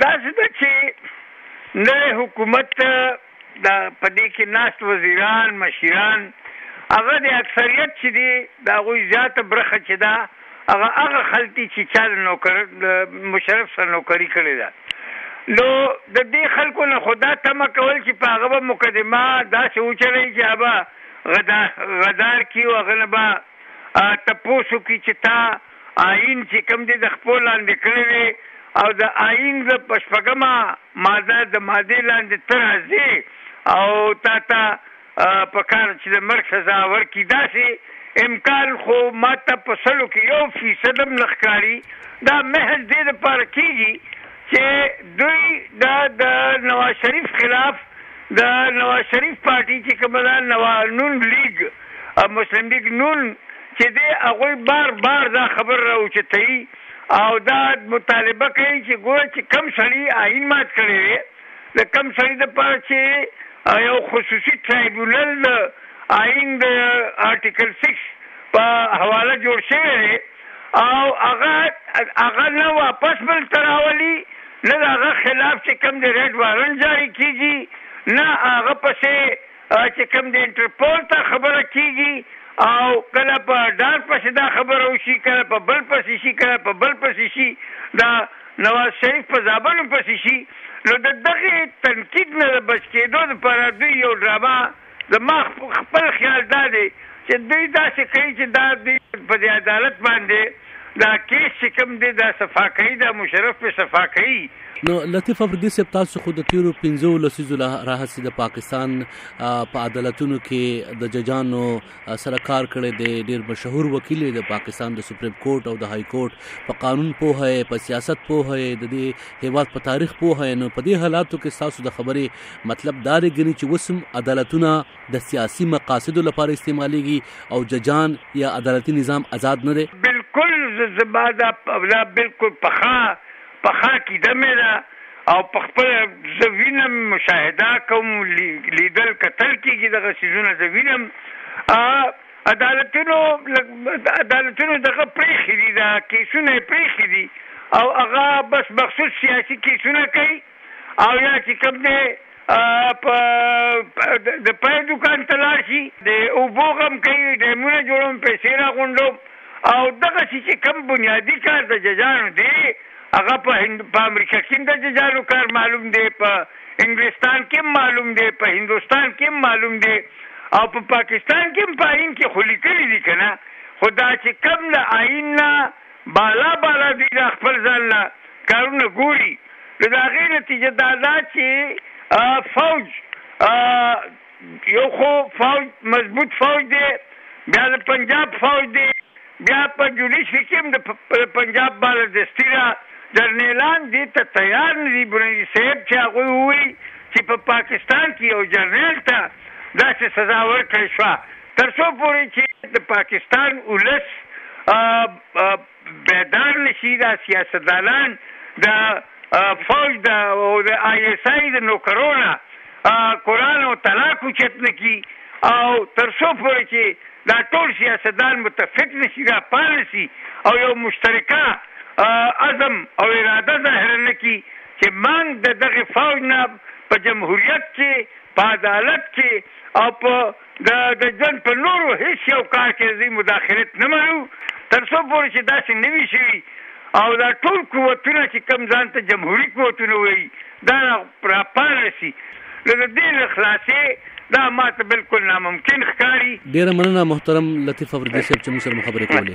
داسې ده چې نوی حکومت د په دې کې ناست وزیران، مشیران هغه د اکثریت چې دي د هغوی زیاته برخه چې ده هغه هغه خلک دي چې چا د نوکر د مشرف سره نوکري کړې ده نو د دې خلکو نه خدا تمه کول چې په هغه به مقدمه داسې وچلوي چې هغه به غدار کي او هغه نه به تپوس وکړي چې تا آئين چې کوم دې د خپو لاندې کړې وې او د آئين د په شپږمه ماده د مادې لاندې ته راځې او تا ته په کار چې د مرګ سزا ورکړي داسې امکان خو ما ته په سلو کې يو فيصد هم نه ښکاري دا محض دې د پاره کېږي چې دوی د د نواز شریف خلاف د نواز شریف پارټي چې کومه ده نوا نون لیګ مسلم لیګ نون چې دې هغوی بار بار دا خبره را اوچتوي او دا مطالبه کوي چې ګوره چې کوم سړي آئین مات کړی دی د کوم سړي دپاره چې یو خصوصي ټرایبیونل د آئین د آرټیکل سکس په حواله جوړ شوی دی او هغه هغه نه واپس بل ته راولي نه د هغه خلاف چې کوم د ریډ وارنټ جاري کېږي نه هغه پسې چې کوم د انټرپول ته خبره کیږي او کله په ډار پسې دا خبره وشي کله په بل پسې شي کله په بل پسې شي دا نواز شریف په زابل پسې شي نو د دغه تنقید نه بچ کېدو لپاره دوی یو ډرامه زما خپل خیال دا دی چې دوی داسې کوي چې دا دوی په دې عدالت باندې دا کیس چې کوم دی دا صفا کوي دا مشرف په صفا کوي. نو لطیف افریدی صاحب تاسو خو د تیرو پنځو لسیزو راهسې د پاکستان په عدالتونو کې د ججانو سره کار کړی دی ډیر مشهور وکیل د پاکستان د سپریم کورټ او د های کورټ په قانون پوه یې په سیاست پوه یې د دې هیواد په تاریخ پوه یې نو په دې حالاتو کې تاسو د خبرې مطلب دا دی ګنې چې وسم عدالتونه د سیاسي مقاصدو لپاره استعمالیږي او ججان یا عدالتي نظام ازاد نه دی؟ بالکل زما دا دا بالکل پخا پخا عقیده مې ده او په خپل زه وینم مشاهده کوم لیدل کتل کیږي دغه سیزونه زه وینم عدالتونو عدالتونو دغه پریخي دي دا کیسونه پریخي دي او هغه بس مخصوص سیاسي کیسونه کوي او یا چې کوم دی په د پای دوکان ته لاړ شي د اوبو غم کوي ډیمونه جوړوم پیسې راغونډوم او دغه شي چې کوم بنیادي کار د ججانو دی هغه په هند په امریکا کې د ججانو کار معلوم دی په انګلستان کې معلوم دی په هندستان کې معلوم دی او په پاکستان کې په آئین کې خو لیکلي دي که نه خو دا چې کوم له آئین نه بالا بالا دوی د خپل ځان نه کارونه ګوري نو د هغې نتیجه دا ده چې فوج یو خو فوج مضبوط فوج دی بیا د پنجاب فوج دی بیا په جوډیشري کې هم د پنجاب بالادستي ده جرنیلان دې ته تیار نه دي برني صاحب چې هغوی ووایي چې په پاکستان کې یو جرنیل ته داسې سزا ورکړې شوه تر څو پورې چې د پاکستان ولس بیدار نشي دا سیاستدانان د فوج د او د آی اس آی د نوکرونه قران او طلاق چت نکی او تر څو پورې چې دا ټول سیاستدان متفق نشي دا پالیسی او یو مشترکه عزم او اراده ظاهر نکی چې مان د دغه فوج نه په جمهوریت کې په عدالت کې او په د د ژوند په نورو هیڅ یو کار کې د دوی مداخلت نه منو تر څو پورې چې داسې نه وي شوي او دا ټول قوتونه چې کوم ځان ته جمهوري قوتونه وایي دا راپارل شي نو د دې له خلاصې دا ماته بالکل ناممکن ښکاري ډیره مننه محترم لطیف افریدی صاحب چې موږ سره مخابره کولې